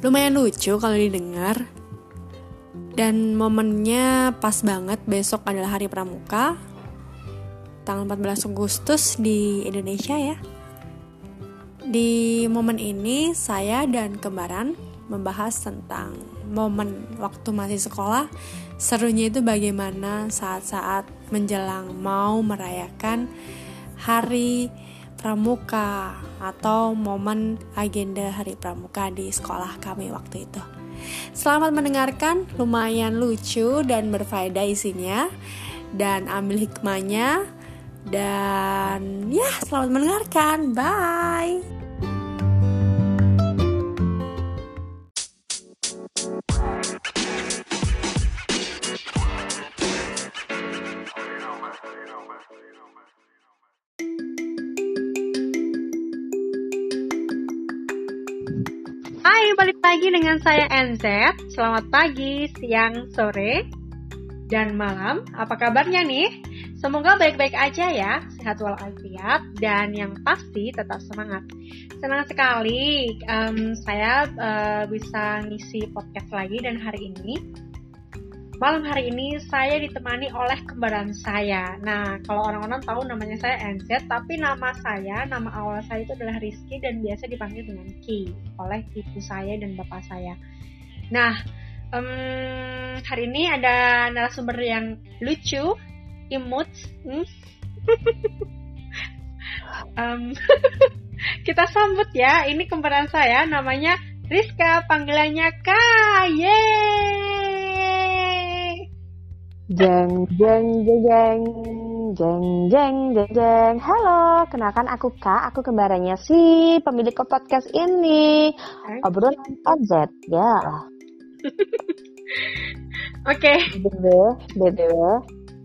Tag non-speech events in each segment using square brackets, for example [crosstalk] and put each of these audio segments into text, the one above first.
lumayan lucu kalau didengar. Dan momennya pas banget besok adalah hari pramuka. Tanggal 14 Agustus di Indonesia ya. Di momen ini saya dan kembaran membahas tentang momen waktu masih sekolah serunya itu bagaimana saat-saat menjelang mau merayakan hari pramuka atau momen agenda hari pramuka di sekolah kami waktu itu. Selamat mendengarkan, lumayan lucu dan berfaedah isinya dan ambil hikmahnya dan ya selamat mendengarkan. Bye. Balik lagi dengan saya NZ. Selamat pagi, siang, sore, dan malam. Apa kabarnya nih? Semoga baik-baik aja ya, sehat walafiat, dan yang pasti tetap semangat. Senang sekali um, saya uh, bisa ngisi podcast lagi dan hari ini Malam hari ini saya ditemani oleh kembaran saya. Nah, kalau orang-orang tahu namanya saya NZ, tapi nama saya, nama awal saya itu adalah Rizky dan biasa dipanggil dengan Ki oleh ibu saya dan bapak saya. Nah, um, hari ini ada narasumber yang lucu, imut. Hmm? [laughs] um, [laughs] kita sambut ya, ini kembaran saya, namanya Rizka, panggilannya Kak. Yeay! Jeng jeng jeng jeng. Jeng jeng jeng jeng. Halo, kenalkan aku Kak, aku kembarannya si pemilik podcast ini. Obrolan OZ, ya. [laughs] Oke. BTW, BTW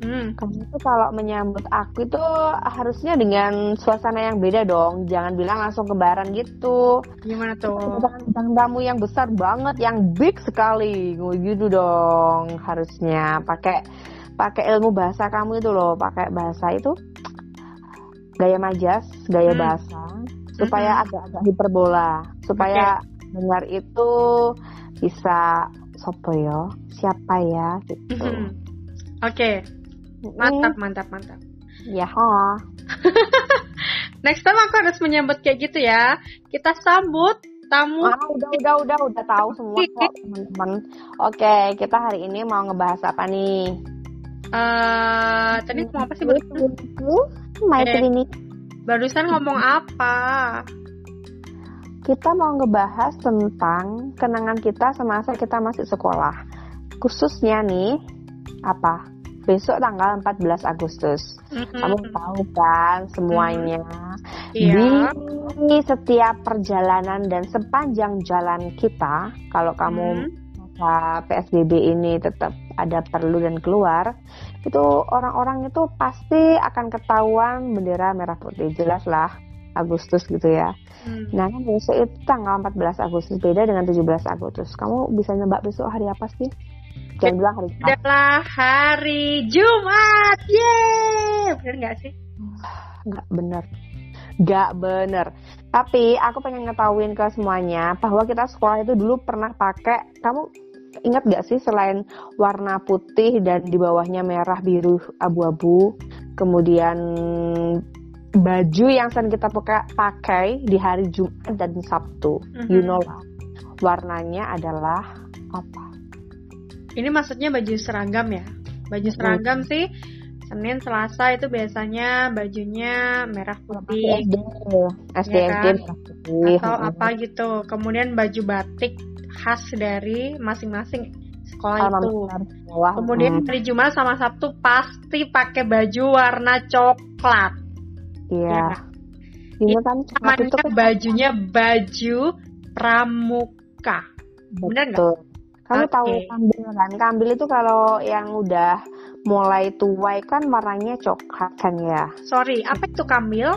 Hmm. Kamu tuh kalau menyambut aku itu harusnya dengan suasana yang beda dong. Jangan bilang langsung kebaran gitu. Gimana tuh? Bintang tamu yang besar banget, yang big sekali. Gitu dong. Harusnya pakai pakai ilmu bahasa kamu itu loh, pakai bahasa itu gaya majas, gaya hmm. bahasa supaya hmm. agak-agak hiperbola, supaya okay. dengar itu bisa sopo yo, siapa ya gitu. Hmm. Oke. Okay. Mantap, mantap, mantap. Ya. Ha. [laughs] Next time aku harus menyambut kayak gitu ya. Kita sambut tamu. Ah, udah, udah, udah, udah tahu semua kok teman-teman. Oke, kita hari ini mau ngebahas apa nih? Uh, tadi ngomong apa sih barusan? My eh, Barusan ngomong apa? Kita mau ngebahas tentang kenangan kita semasa kita masih sekolah. Khususnya nih, apa? Besok tanggal 14 Agustus. Mm-hmm. Kamu tahu kan semuanya. Mm-hmm. Yeah. Di setiap perjalanan dan sepanjang jalan kita, kalau kamu mm-hmm. PSBB ini tetap ada perlu dan keluar, itu orang-orang itu pasti akan ketahuan bendera merah putih jelas lah Agustus gitu ya. Hmm. Nah, kan besok itu tanggal 14 Agustus beda dengan 17 Agustus. Kamu bisa nebak besok hari apa sih? Jangan bilang hari Jumat. Adalah hari Jumat. Yeay. Bener gak sih? Gak bener. Gak bener. Tapi aku pengen ngetahuin ke semuanya bahwa kita sekolah itu dulu pernah pakai. Kamu ingat gak sih selain warna putih dan di bawahnya merah, biru, abu-abu, kemudian baju yang sering kita pakai di hari Jumat dan Sabtu, mm -hmm. you know lah, warnanya adalah apa? Ini maksudnya baju seragam ya? Baju seragam hmm. sih Senin Selasa itu biasanya bajunya merah putih. SD, SD, ya kan? Atau apa gitu. Kemudian baju batik khas dari masing-masing sekolah Alam itu. Wah, Kemudian hmm. hari Jumat sama Sabtu pasti pakai baju warna coklat. Iya. Ya. kan namanya kan bajunya baju pramuka. Benar nggak? Kamu okay. tahu kambil kan? Kambil itu kalau yang udah mulai tuai kan warnanya coklat kan ya. Sorry, apa itu kambil?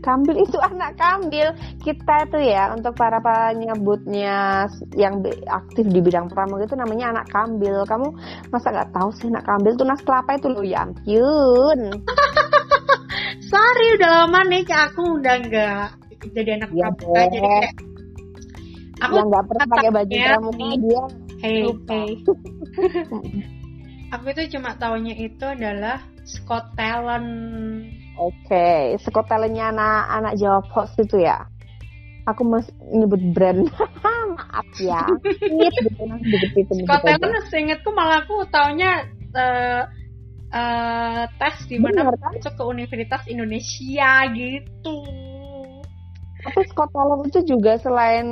Kambil itu [laughs] anak kambil. Kita tuh ya untuk para penyebutnya yang aktif di bidang pramuka itu namanya anak kambil. Kamu masa nggak tahu sih anak kambil tuh nas kelapa itu loh ya ampun. [laughs] Sorry udah lama nih aku udah nggak jadi anak ya pramuka jadi kayak aku yang nggak pernah pakai baju pramuka dia. Hey hey. [laughs] Aku itu cuma tahunya itu adalah Scott Talent oke okay. Scott Talentnya anak anak Jawa Post itu ya? Aku masih nyebut brand. [laughs] Maaf ya. [laughs] Scott Talent seingetku malah aku taunya uh, uh, tes di mana kan? masuk ke Universitas Indonesia gitu tapi Scott Talent itu juga selain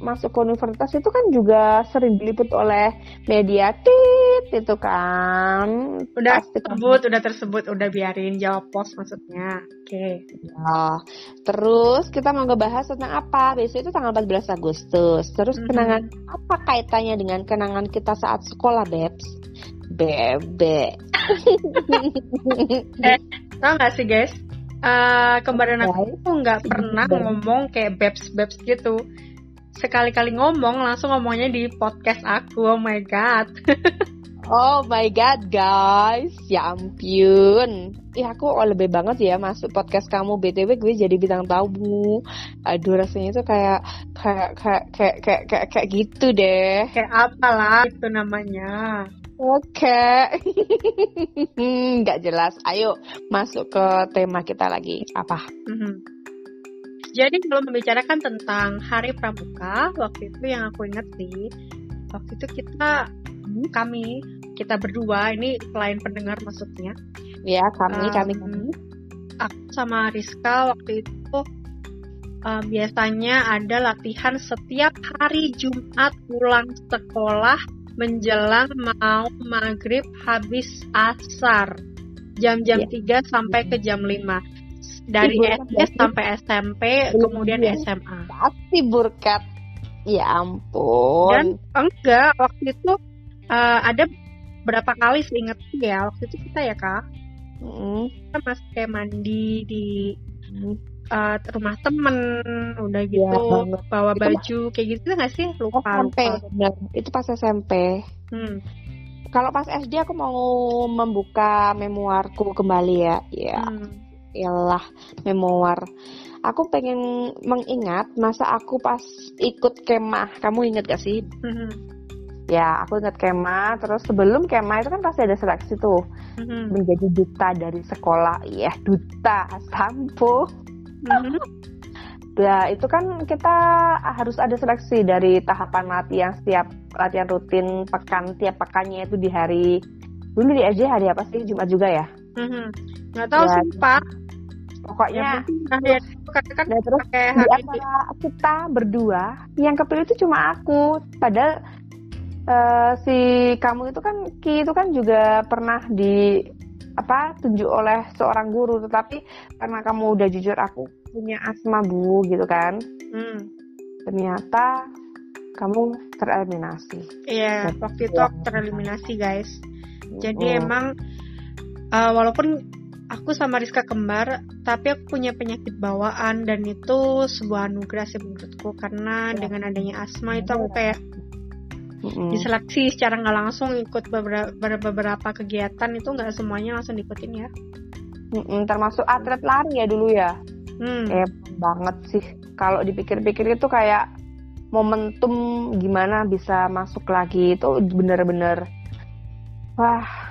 masuk ke universitas itu kan juga sering diliput oleh media tit itu kan udah Pasti tersebut kan. udah tersebut udah biarin jawab pos maksudnya oke okay. ya. terus kita mau ngebahas tentang apa besok itu tanggal 14 Agustus terus mm -hmm. kenangan apa kaitannya dengan kenangan kita saat sekolah Bebs bebe eh, tau gak sih guys uh, kemarin aku tuh nggak pernah ngomong kayak babes babes gitu sekali-kali ngomong langsung ngomongnya di podcast aku oh my god [laughs] Oh my god guys, ya ampun. Ya aku oh, lebih banget ya masuk podcast kamu BTW gue jadi bintang tamu. Aduh rasanya tuh kayak kayak kayak kayak kayak kayak, kayak gitu deh. Kayak apa lah itu namanya. Oke, [laughs] nggak jelas. Ayo masuk ke tema kita lagi. Apa? Mm-hmm. Jadi kalau membicarakan tentang Hari Pramuka, waktu itu yang aku ingat sih, waktu itu kita hmm, kami kita berdua ini selain pendengar maksudnya. Ya kami um, kami kami. Aku sama Rizka waktu itu uh, biasanya ada latihan setiap hari Jumat pulang sekolah menjelang mau maghrib habis asar. Jam-jam yeah. 3 sampai ke jam 5 dari SD sampai SMP kemudian ya. SMA pasti burkat ya ampun. Dan enggak waktu itu uh, ada berapa kali seingat ya waktu itu kita ya kak? Mm. kita masih kayak mandi di mm uh, rumah temen udah gitu ya, bawa itu baju kayak gitu nggak sih lupa SMP lupa. itu pas SMP hmm. kalau pas SD aku mau membuka memoirku kembali ya ya hmm. ialah memoir aku pengen mengingat masa aku pas ikut kemah kamu inget gak sih hmm. Ya, aku ingat kemah. Terus sebelum kemah itu kan pasti ada seleksi tuh, hmm menjadi duta dari sekolah. Ya, duta sampo. Mm-hmm. Ya itu kan kita harus ada seleksi dari tahapan latihan setiap latihan rutin pekan tiap pekannya itu di hari dulu di SD hari apa sih Jumat juga ya? Mm-hmm. Nggak tahu ya, sih Pak. Pokoknya nah, ya, kan nah, terus di antara kita berdua yang kepilih itu cuma aku. Padahal uh, si kamu itu kan Ki itu kan juga pernah di apa tunjuk oleh seorang guru. Tetapi karena kamu udah jujur aku punya asma bu gitu kan. Hmm. ternyata kamu tereliminasi. Iya waktu itu aku tereliminasi guys. Jadi oh. emang uh, walaupun aku sama Rizka kembar tapi aku punya penyakit bawaan dan itu sebuah anugerah sih menurutku. Karena ya. dengan adanya asma itu aku kayak mm-hmm. diseleksi secara nggak langsung ikut beberapa, beberapa kegiatan itu nggak semuanya langsung diikutin ya mm-hmm. termasuk atlet lari ya dulu ya hmm. eh banget sih kalau dipikir-pikir itu kayak momentum gimana bisa masuk lagi itu bener-bener wah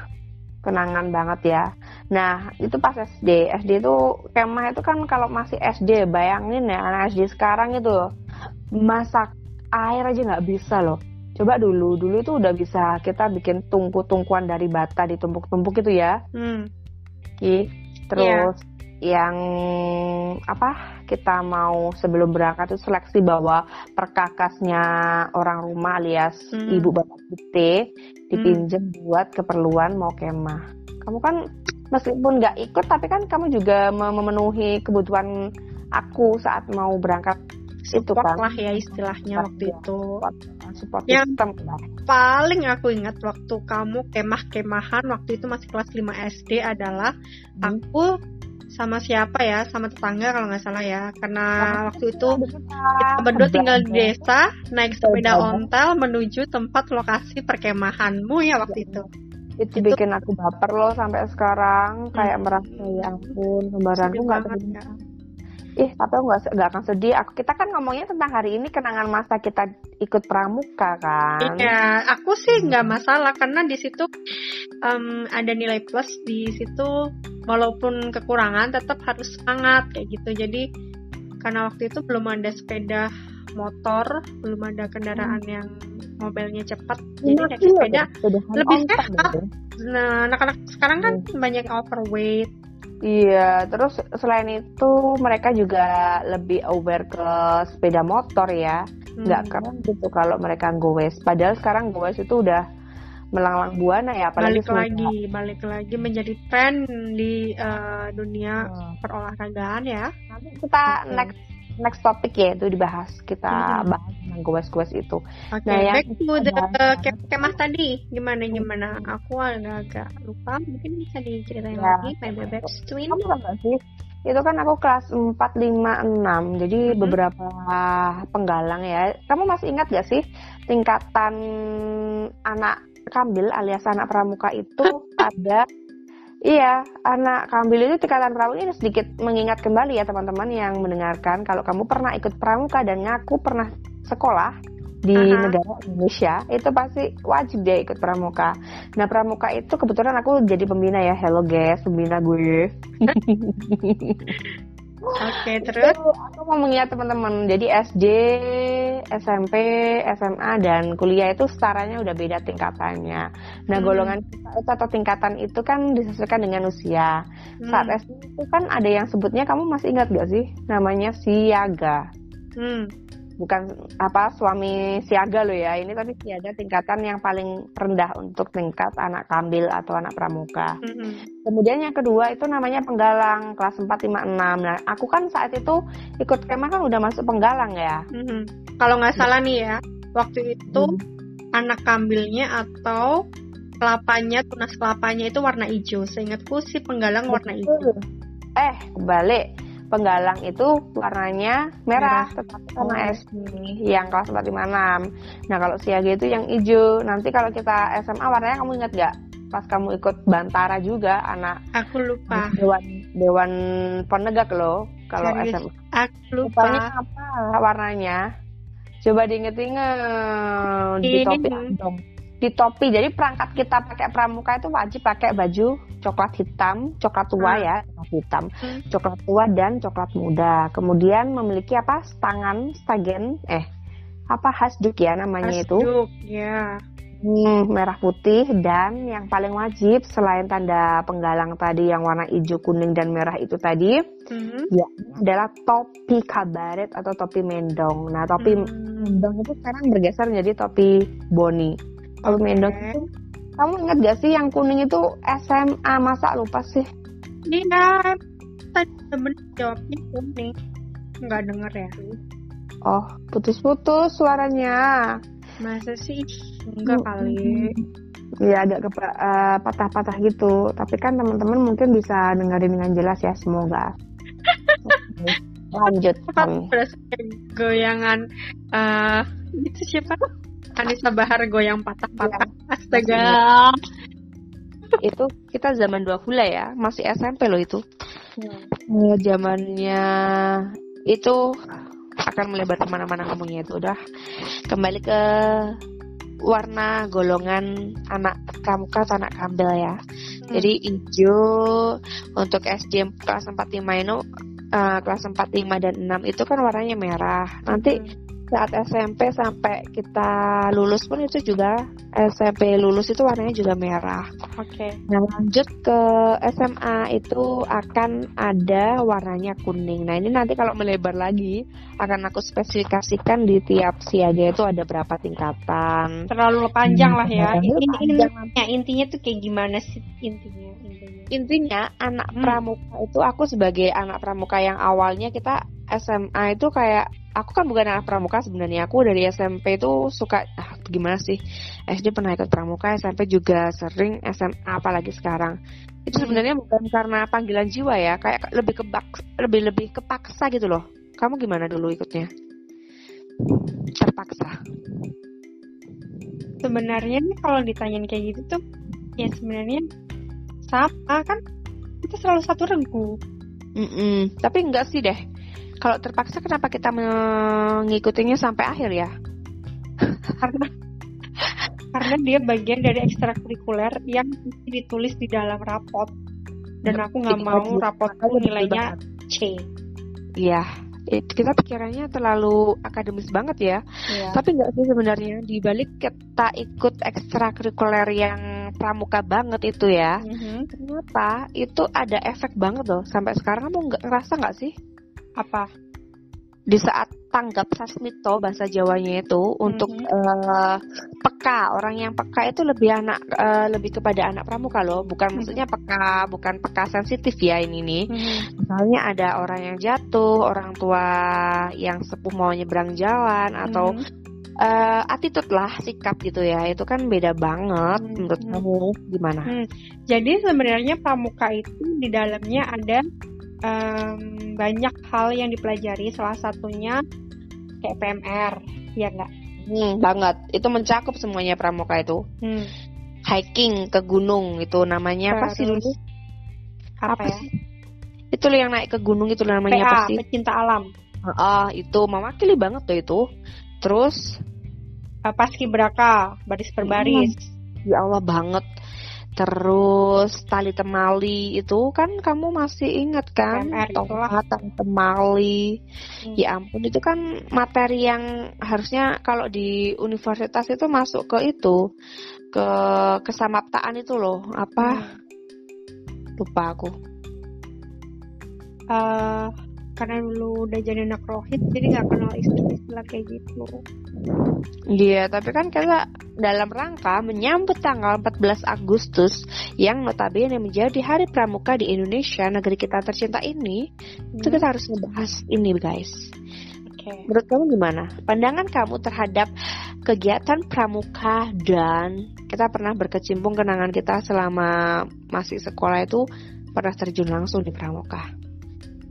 kenangan banget ya. Nah itu pas SD, SD itu kemah itu kan kalau masih SD bayangin ya anak SD sekarang itu masak air aja nggak bisa loh. Coba dulu, dulu itu udah bisa kita bikin tungku-tungkuan dari bata ditumpuk-tumpuk itu ya. Hmm. Ki, terus yeah. yang apa kita mau sebelum berangkat itu seleksi bawa perkakasnya orang rumah alias hmm. ibu bapak kita dipinjam hmm. buat keperluan mau kemah. Kamu kan meskipun nggak ikut tapi kan kamu juga memenuhi kebutuhan aku saat mau berangkat support itu kan. lah ya istilahnya waktu ya, itu support, yang system, paling aku ingat waktu kamu kemah-kemahan waktu itu masih kelas 5 SD adalah hmm. aku sama siapa ya sama tetangga kalau nggak salah ya. Karena oh, waktu itu kita berdua tinggal di desa naik sepeda ontel menuju tempat lokasi perkemahanmu ya waktu itu. Itu, itu bikin aku baper loh sampai sekarang kayak hmm. merasa ya ampun kembaranku nggak ya Ih, tapi aku nggak nggak akan sedih. Aku kita kan ngomongnya tentang hari ini kenangan masa kita ikut pramuka kan. Iya, aku sih nggak masalah karena di situ um, ada nilai plus di situ walaupun kekurangan tetap harus semangat kayak gitu. Jadi karena waktu itu belum ada sepeda motor, belum ada kendaraan hmm. yang mobilnya cepat, jadi iya, naik sepeda iya, lebih sehat. Nah, anak-anak sekarang kan hmm. banyak overweight. Iya, terus selain itu mereka juga lebih aware ke sepeda motor ya. Nggak hmm. keren gitu kalau mereka goes. Padahal sekarang goes itu udah melanglang buana ya apalagi balik lagi balik lagi menjadi tren di uh, dunia hmm. perolahragaan ya nanti kita okay. next next topic ya itu dibahas kita hmm. bahas tentang goes-goes itu. Okay, nah, yang back to the ke kemah tadi gimana gimana? Aku agak-agak lupa mungkin bisa diceritain ya. lagi my baby twin. Kamu sih? Itu kan aku kelas 4, 5, 6 Jadi hmm. beberapa penggalang ya Kamu masih ingat gak sih Tingkatan anak kambil alias anak pramuka itu [laughs] ada Iya, anak kambil itu tingkatan pramuka ini sedikit mengingat kembali ya teman-teman yang mendengarkan kalau kamu pernah ikut pramuka dan ngaku pernah sekolah di uh -huh. negara Indonesia itu pasti wajib dia ikut pramuka. Nah pramuka itu kebetulan aku jadi pembina ya, hello guys, pembina gue. [laughs] Oke, okay, terus aku mau mengingat teman-teman. Jadi SD, SMP, SMA dan kuliah itu setaranya udah beda tingkatannya. Nah, hmm. golongan atau tingkatan itu kan disesuaikan dengan usia. Hmm. Saat SD itu kan ada yang sebutnya kamu masih ingat gak sih? Namanya siaga. Hmm bukan apa suami siaga lo ya. Ini tapi siaga tingkatan yang paling rendah untuk tingkat anak kambil atau anak pramuka. Mm-hmm. kemudian yang kedua itu namanya penggalang kelas 4, 5, 6 nah aku kan saat itu ikut kemah kan udah masuk penggalang ya. Mm-hmm. kalau nggak salah nih ya waktu itu mm. anak kambilnya atau kelapanya tunas kelapanya itu warna hijau. Seingatku si penggalang warna hijau. Eh kebalik penggalang itu warnanya merah, merah. tetapi sama oh. SD yang kelas 4 5 6. Nah, kalau siaga itu yang hijau. Nanti kalau kita SMA warnanya kamu ingat gak? Pas kamu ikut Bantara juga anak Aku lupa. Dewan Dewan Penegak loh kalau SMA. Aku lupa. apa warnanya? Coba diinget-inget di topi dong di topi. Jadi perangkat kita pakai pramuka itu wajib pakai baju coklat hitam, coklat tua hmm. ya, coklat hitam, hmm. coklat tua dan coklat muda. Kemudian memiliki apa? Tangan, stagen, eh apa hasduk ya namanya hasduk, itu? ya. Hmm, merah putih dan yang paling wajib selain tanda penggalang tadi yang warna hijau, kuning dan merah itu tadi, hmm. ya adalah topi kabaret atau topi mendong. Nah, topi hmm. mendong itu sekarang bergeser menjadi topi boni. Kalau okay. Mendok itu kamu ingat gak sih yang kuning itu SMA masa lupa sih? Iya, tadi temen jawabnya kuning. Nggak denger ya? Oh, putus-putus suaranya. Masa sih? Enggak kali. Iya agak ke uh, patah-patah gitu. Tapi kan teman-teman mungkin bisa dengerin dengan jelas ya semoga. [laughs] Lanjut. Berasa goyangan uh, itu siapa? Anissa Bahar goyang patah-patah. Ya, Astaga. itu kita zaman dua hula ya, masih SMP loh itu. Hmm. Zamannya itu akan melebar ke mana-mana ngomongnya itu udah kembali ke warna golongan anak pramuka atau anak kambel ya. Hmm. Jadi hijau untuk SD kelas 45 itu uh, kelas 4, 5 dan 6 itu kan warnanya merah. Nanti hmm saat SMP sampai kita lulus pun itu juga SMP lulus itu warnanya juga merah. Oke. Okay. Nah lanjut ke SMA itu akan ada warnanya kuning. Nah ini nanti kalau melebar lagi akan aku spesifikasikan di tiap siaga itu ada berapa tingkatan. Terlalu panjang lah ya. Ini, intinya intinya tuh kayak gimana sih intinya? Intinya, intinya anak hmm. pramuka itu aku sebagai anak pramuka yang awalnya kita SMA itu kayak aku kan bukan anak pramuka sebenarnya. Aku dari SMP itu suka ah, gimana sih? SD pernah ikut pramuka SMP juga sering SMA apalagi sekarang. Itu hmm. sebenarnya bukan karena panggilan jiwa ya kayak lebih kebak lebih lebih kepaksa gitu loh. Kamu gimana dulu ikutnya? Terpaksa. Sebenarnya kalau ditanyain kayak gitu tuh ya sebenarnya sama kan kita selalu satu regu. Mm -mm. tapi enggak sih deh kalau terpaksa kenapa kita mengikutinya sampai akhir ya? [laughs] karena karena dia bagian dari ekstrakurikuler yang ditulis di dalam rapot dan aku nggak mau rapotku nilainya C. Iya, kita pikirannya terlalu akademis banget ya. Iya. Tapi nggak sih sebenarnya di balik kita ikut ekstrakurikuler yang pramuka banget itu ya. Mm-hmm. Ternyata itu ada efek banget loh. Sampai sekarang kamu nggak ngerasa nggak sih? Apa? Di saat tanggap sasmito bahasa Jawanya itu mm-hmm. untuk uh, peka orang yang peka itu lebih anak uh, lebih kepada anak pramuka loh bukan mm-hmm. maksudnya peka bukan peka sensitif ya ini nih mm-hmm. misalnya ada orang yang jatuh orang tua yang sepuh mau nyebrang jalan atau mm-hmm uh, attitude lah sikap gitu ya itu kan beda banget hmm. menurut hmm. kamu gimana? Hmm. Jadi sebenarnya pramuka itu di dalamnya ada um, banyak hal yang dipelajari salah satunya kayak PMR ya enggak? Hmm, banget itu mencakup semuanya pramuka itu. Hmm. Hiking ke gunung itu namanya Terus, apa sih dulu? Apa, apa ya? Sih? Itu yang naik ke gunung itu namanya PA, apa sih? Pecinta alam. Ah, itu mewakili banget tuh itu. Terus uh, paski braka baris per baris ya Allah banget terus tali temali itu kan kamu masih ingat kan? Tali temali. Hmm. ya ampun itu kan materi yang harusnya kalau di universitas itu masuk ke itu ke kesamaptaan itu loh. Apa? Hmm. lupa aku. Uh, karena dulu udah jadi anak rohit jadi nggak kenal istilah-istilah kayak gitu. Iya, tapi kan kita dalam rangka menyambut tanggal 14 Agustus yang notabene menjadi hari pramuka di Indonesia, negeri kita tercinta ini, hmm. itu kita harus membahas ini, guys. Okay. Menurut kamu gimana? Pandangan kamu terhadap kegiatan pramuka dan kita pernah berkecimpung kenangan kita selama masih sekolah itu pernah terjun langsung di pramuka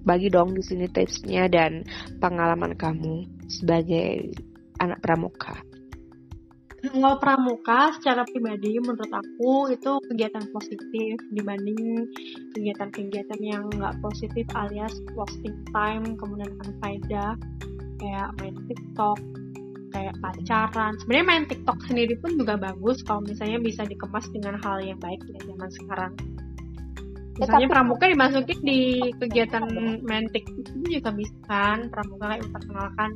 bagi dong di sini tipsnya dan pengalaman kamu sebagai anak pramuka. Kalau pramuka secara pribadi menurut aku itu kegiatan positif dibanding kegiatan-kegiatan yang nggak positif alias wasting time kemudian unfaedah kayak main TikTok kayak pacaran. Sebenarnya main TikTok sendiri pun juga bagus kalau misalnya bisa dikemas dengan hal yang baik ya zaman sekarang misalnya pramuka dimasukin di kegiatan mentik itu juga bisa kan? Pramuka kayak memperkenalkan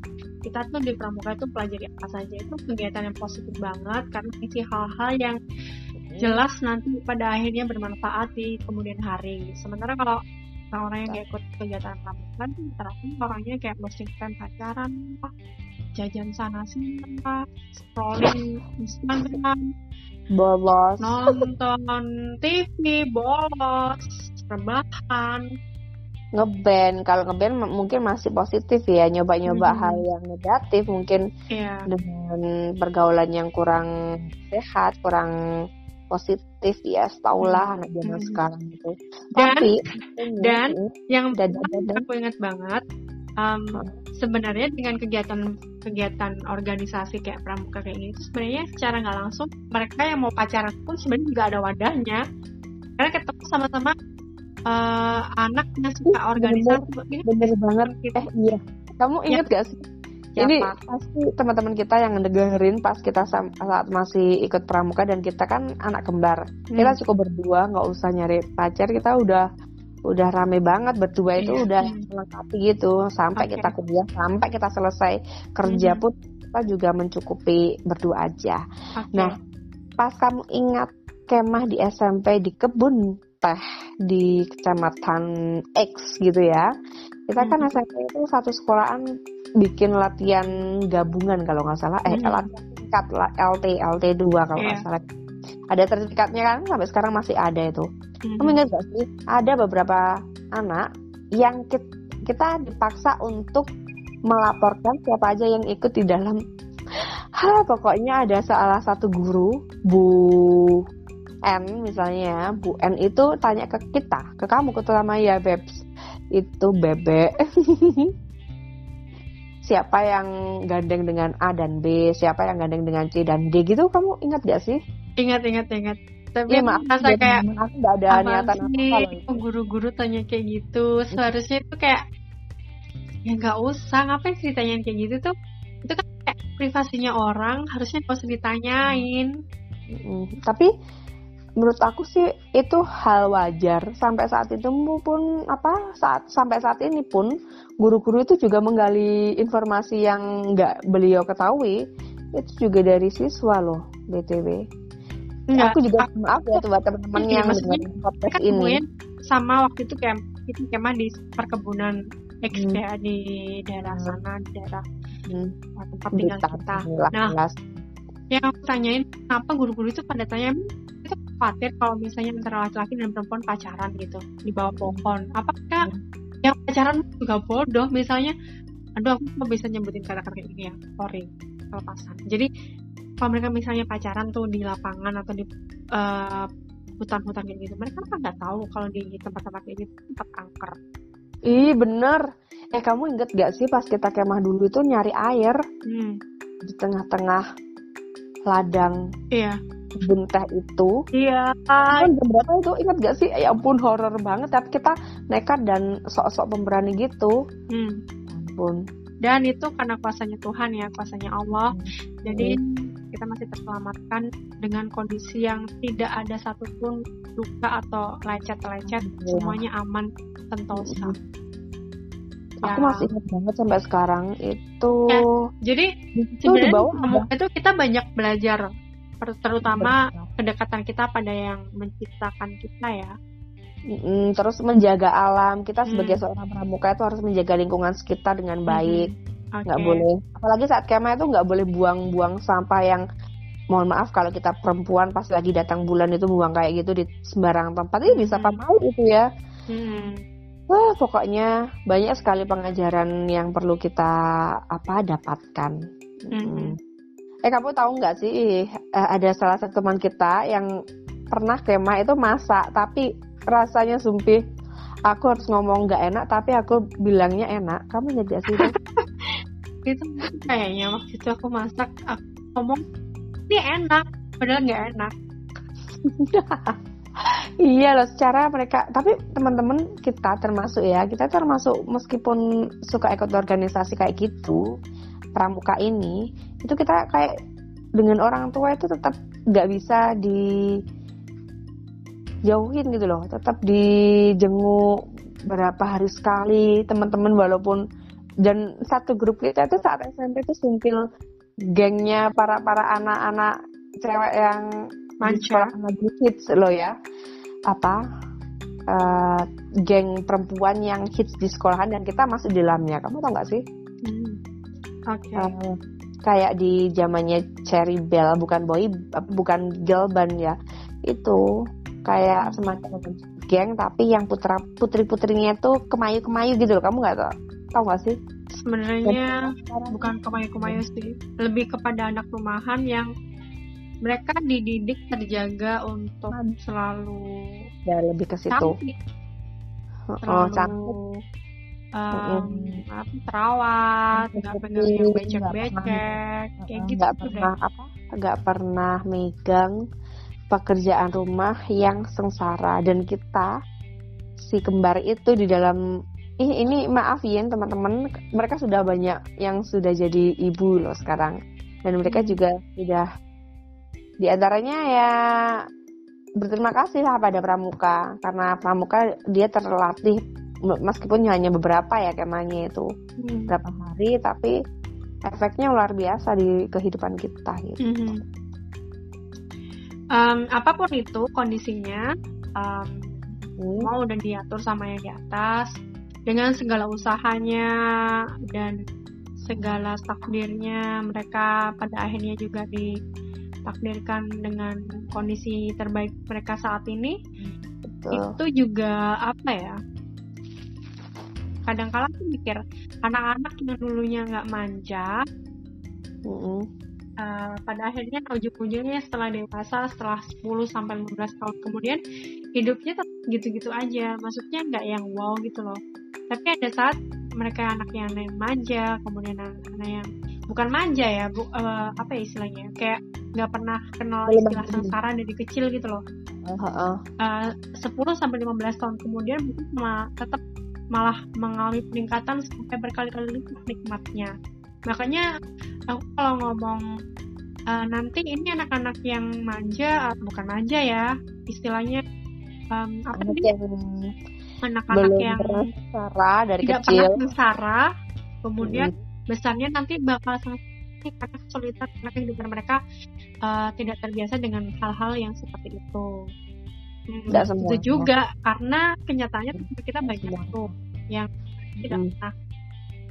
kita tuh di pramuka itu pelajari apa saja. Itu kegiatan yang positif banget karena isi hal-hal yang jelas nanti pada akhirnya bermanfaat di kemudian hari. Sementara kalau orang-orang yang ikut kegiatan pramuka ternyata orangnya kayak time pacaran apa jajan sana sini apa scrolling Instagram bolos. Nonton TV bolos rebahan. Ngeband. Kalau ngeband mungkin masih positif ya. Nyoba-nyoba hmm. hal yang negatif. Mungkin yeah. dengan pergaulan yang kurang sehat kurang positif ya. Setaulah anak zaman hmm. sekarang itu dan tapi dan yang dan, dan, dan, aku ingat banget um, sebenarnya dengan kegiatan kegiatan organisasi kayak pramuka kayak ini itu sebenarnya secara nggak langsung mereka yang mau pacaran pun sebenarnya juga ada wadahnya karena ketemu sama-sama uh, anak yang suka organisasi bener, bener banget gitu. eh iya kamu ya. inget ya. gak sih Siapa? Ini pasti teman-teman kita yang dengerin pas kita saat masih ikut pramuka dan kita kan anak kembar. Hmm. Kita cukup berdua, nggak usah nyari pacar. Kita udah udah rame banget berdua itu yeah. udah melengkapi gitu sampai okay. kita kuliah sampai kita selesai kerja mm -hmm. pun kita juga mencukupi berdua aja. Okay. Nah, pas kamu ingat kemah di SMP di kebun teh di kecamatan X gitu ya. Kita kan mm -hmm. SMP itu satu sekolahan bikin latihan gabungan kalau nggak salah eh mm -hmm. latihan tingkat LT LT 2 kalau nggak yeah. salah. Ada sertifikatnya kan? Sampai sekarang masih ada itu. Hmm. Kamu ingat gak sih? Ada beberapa anak yang kita dipaksa untuk melaporkan siapa aja yang ikut di dalam. [laughs] Ha pokoknya ada salah satu guru Bu N misalnya ya. Bu N itu tanya ke kita ke kamu terutama ya Bebs. Itu bebek [laughs] siapa yang gandeng dengan A dan B? Siapa yang gandeng dengan C dan D gitu? Kamu ingat gak sih ingat ingat ingat. Tapi ya, maaf, merasa kayak aku gak ada niatan apa guru-guru tanya kayak gitu. Seharusnya itu kayak ya nggak usah ngapain sih ditanyain kayak gitu tuh? Itu kan kayak privasinya orang harusnya nggak usah ditanyain. Mm, tapi menurut aku sih itu hal wajar. Sampai saat itu pun apa saat sampai saat ini pun guru-guru itu juga menggali informasi yang nggak beliau ketahui. Itu juga dari siswa loh btw Enggak, aku juga aku, maaf ya buat teman-teman yang dengerin podcast kan ini sama waktu itu kayak itu kemah di perkebunan X hmm. ya di daerah hmm. sana di daerah hmm. tempat tinggal kita nah yang aku tanyain kenapa guru-guru itu pada tanya itu khawatir kalau misalnya antara laki-laki dan perempuan pacaran gitu di bawah pohon apakah hmm. yang pacaran juga bodoh misalnya aduh aku nggak bisa nyebutin kata-kata gini ya sorry kelepasan jadi kalau mereka misalnya pacaran tuh di lapangan atau di uh, hutan-hutan kayak gitu mereka kan nggak tahu kalau di tempat-tempat gitu tempat angker Ih bener Eh kamu inget gak sih pas kita kemah dulu itu nyari air hmm. Di tengah-tengah ladang Iya kebun teh itu. Iya. Kan berapa itu ingat gak sih? Ya ampun horor banget. Tapi kita nekat dan sok-sok pemberani gitu. Hmm. Ampun. Dan itu karena kuasanya Tuhan ya, kuasanya Allah. Hmm. Jadi hmm. Kita masih terselamatkan dengan kondisi yang tidak ada satupun luka atau lecet-lecet. Ya. Semuanya aman, sentosa. Hmm. Ya. Aku masih ingat banget sampai sekarang itu. Ya, jadi itu di bawah itu kita banyak belajar terutama kedekatan kita pada yang menciptakan kita ya mm, terus menjaga alam kita sebagai hmm. seorang pramuka itu harus menjaga lingkungan sekitar dengan baik hmm. Nggak okay. boleh apalagi saat kemah itu nggak boleh buang-buang sampah yang mohon maaf kalau kita perempuan pas lagi datang bulan itu buang kayak gitu di sembarang tempat ini bisa apa mau itu ya hmm. Wah, pokoknya banyak sekali pengajaran yang perlu kita apa dapatkan. Hmm. Eh kamu tahu nggak sih eh, ada salah satu teman kita yang pernah kemah itu masak tapi rasanya sumpih aku harus ngomong nggak enak tapi aku bilangnya enak. Kamu jadi sih [laughs] itu? kayaknya waktu itu aku masak aku ngomong ini enak padahal nggak enak. [laughs] iya loh secara mereka tapi teman-teman kita termasuk ya kita termasuk meskipun suka ikut organisasi kayak gitu pramuka ini itu kita kayak dengan orang tua itu tetap nggak bisa dijauhin gitu loh tetap dijenguk berapa hari sekali teman-teman walaupun dan satu grup kita itu saat SMP itu simpil gengnya para para anak-anak cewek yang manca lagi hits loh ya. Apa uh, geng perempuan yang hits di sekolahan dan kita masuk di dalamnya. Kamu tau gak sih? Okay. Uh, eh, kayak di zamannya Cherry Bell bukan boy bukan girl band ya. Itu kayak semacam geng tapi yang putra putri putrinya tuh kemayu kemayu gitu loh. Kamu nggak tau tau gak sih? Sebenarnya bukan kemayu kemayu sih. Lebih kepada anak rumahan yang mereka dididik terjaga untuk selalu ya lebih ke situ. cantik. oh cantik. um, apa terawat nggak pegang yang becek-becek kayak gitu nggak pernah deh. apa nggak pernah megang pekerjaan rumah yang sengsara. Dan kita si kembar itu di dalam ini, ini maaf ya teman-teman mereka sudah banyak yang sudah jadi ibu loh sekarang dan mereka hmm. juga sudah di antaranya ya berterima kasih lah pada pramuka karena pramuka dia terlatih meskipun hanya beberapa ya kemahnya itu hmm. berapa hari tapi efeknya luar biasa di kehidupan kita gitu. Hmm. Um, apa pun itu kondisinya um, hmm. mau udah diatur sama yang di atas dengan segala usahanya dan segala takdirnya mereka pada akhirnya juga ditakdirkan dengan kondisi terbaik mereka saat ini Betul. itu juga apa ya kadang kala tuh mikir anak-anak yang dulunya nggak manja mm -hmm. uh, pada akhirnya ujung-ujungnya setelah dewasa setelah 10 sampai 15 tahun kemudian hidupnya tetap gitu-gitu aja maksudnya nggak yang wow gitu loh tapi ada saat mereka anak yang manja kemudian anak-anak yang bukan manja ya bu, uh, apa ya istilahnya kayak nggak pernah kenal istilah sengsara dari kecil gitu loh. Uh, uh, uh. Uh, 10 sampai 15 tahun kemudian mungkin tetap malah mengalami peningkatan sampai berkali-kali lipat nikmatnya. Makanya aku kalau ngomong uh, nanti ini anak-anak yang manja bukan manja ya istilahnya um, apa anak anak-anak yang dari tidak kecil pernah sengsara kemudian hmm. besarnya nanti bakal karena kesulitan karena kehidupan mereka uh, tidak terbiasa dengan hal-hal yang seperti itu. Hmm, itu juga karena kenyataannya kita banyak tuh yang tidak hmm. pernah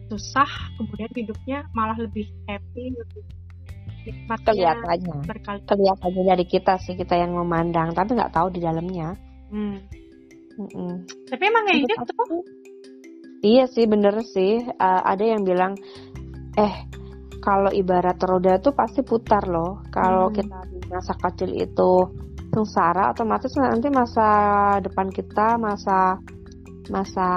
susah kemudian hidupnya malah lebih happy lebih kelihatannya kelihatannya dari kita sih kita yang memandang tapi nggak tahu di dalamnya hmm. Mm tapi emang kayak gitu iya sih bener sih uh, ada yang bilang eh kalau ibarat roda tuh pasti putar loh. Kalau hmm. kita di masa kecil itu sengsara, otomatis nanti masa depan kita, masa masa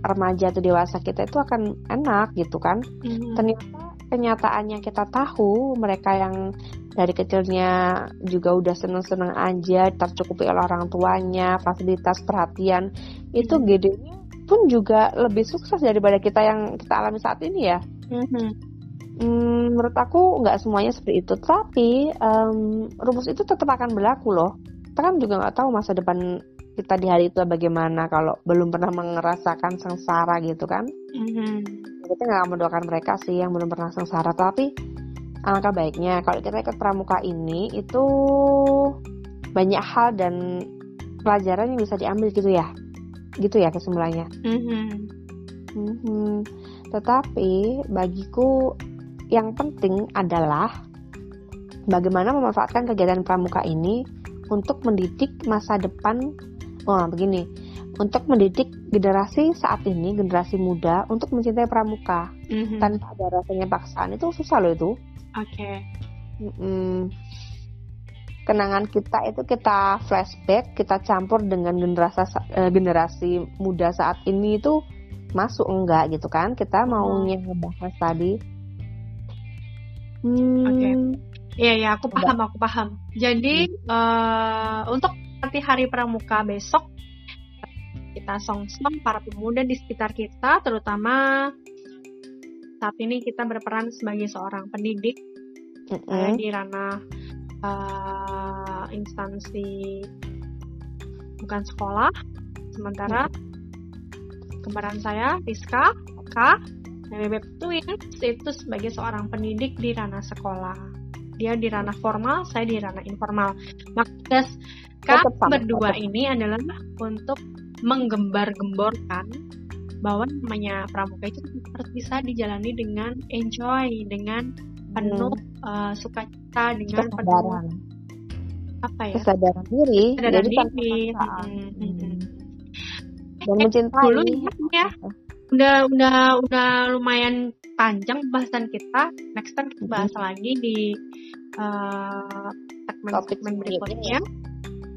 remaja atau dewasa kita itu akan enak gitu kan. Hmm. Ternyata kenyataannya kita tahu mereka yang dari kecilnya juga udah seneng-seneng aja tercukupi oleh orang tuanya fasilitas perhatian itu hmm. gedenya pun juga lebih sukses daripada kita yang kita alami saat ini ya. Hmm Hmm, menurut aku nggak semuanya seperti itu, tapi um, rumus itu tetap akan berlaku loh. Kita kan juga nggak tahu masa depan kita di hari itu bagaimana kalau belum pernah merasakan sengsara gitu kan. Mm-hmm. Kita nggak mendoakan mereka sih yang belum pernah sengsara, tapi alangkah baiknya kalau kita ikut pramuka ini itu banyak hal dan pelajaran yang bisa diambil gitu ya, gitu ya kesimpulannya. Mm-hmm. Mm-hmm. Tetapi bagiku yang penting adalah bagaimana memanfaatkan kegiatan pramuka ini untuk mendidik masa depan oh begini untuk mendidik generasi saat ini generasi muda untuk mencintai pramuka mm-hmm. tanpa ada rasanya paksaan itu susah loh itu oke okay. mm kenangan kita itu kita flashback kita campur dengan generasi uh, generasi muda saat ini itu masuk enggak gitu kan kita maunya oh. ngebahas tadi Hmm. Oke. Okay. Iya ya, aku paham, aku paham. Jadi hmm. uh, untuk nanti hari pramuka besok kita song-song para pemuda di sekitar kita, terutama saat ini kita berperan sebagai seorang pendidik mm -hmm. di ranah uh, instansi bukan sekolah. Sementara mm -hmm. kembaran saya, Rizka, Kak, Bebek Twins itu sebagai seorang pendidik di ranah sekolah. Dia di ranah formal, saya di ranah informal. Maka kami berdua ini adalah untuk menggembar-gemborkan bahwa namanya pramuka itu harus bisa dijalani dengan enjoy, dengan penuh hmm. uh, sukacita, dengan penuh apa ya? Kesadaran diri. Kesadaran diri. Hmm. Hmm. Dan mencintai. Dulu ya, udah udah udah lumayan panjang bahasan kita. Next time kita bahas mm-hmm. lagi di uh, segmen-segmen berikutnya.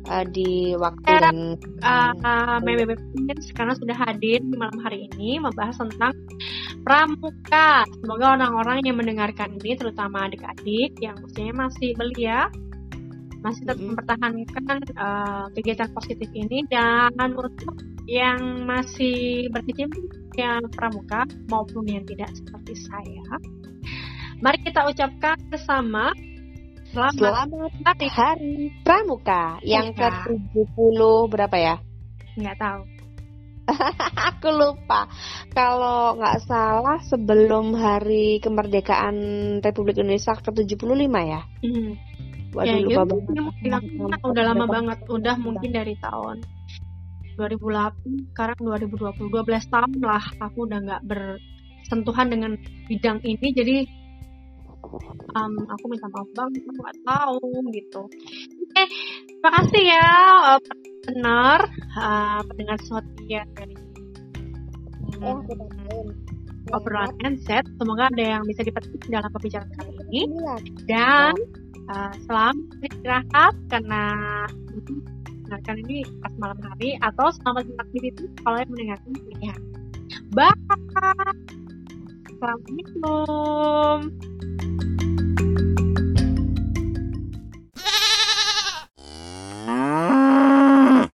Uh, di waktu eh, dan uh, uh, sekarang sudah hadir di malam hari ini membahas tentang pramuka. Semoga orang-orang yang mendengarkan ini, terutama adik-adik yang usianya masih belia, masih tetap mm-hmm. mempertahankan uh, kegiatan positif ini dan untuk yang masih berkecimpung yang pramuka maupun yang tidak seperti saya. Mari kita ucapkan bersama selamat, selamat hari. hari pramuka yang ya. ke-70 berapa ya? Nggak tahu. [laughs] Aku lupa. Kalau nggak salah sebelum hari kemerdekaan Republik Indonesia ke-75 ya? Hmm. Waduh ya, lupa banget. Udah lama banget, udah mungkin dari tahun 2008 sekarang 2020 12 tahun lah aku udah nggak bersentuhan dengan bidang ini. Jadi um, aku minta maaf banget aku nggak tahu gitu. Oke okay, terima kasih ya uh, pendengar uh, pendengar setia dari hmm, obrolan Enset semoga ada yang bisa dipetik dalam pembicaraan kali ini. Dan uh, selamat istirahat karena mendengarkan ini pas malam hari atau selamat beraktivitas kalau yang mendengarkan pilihan. Bye. Assalamualaikum.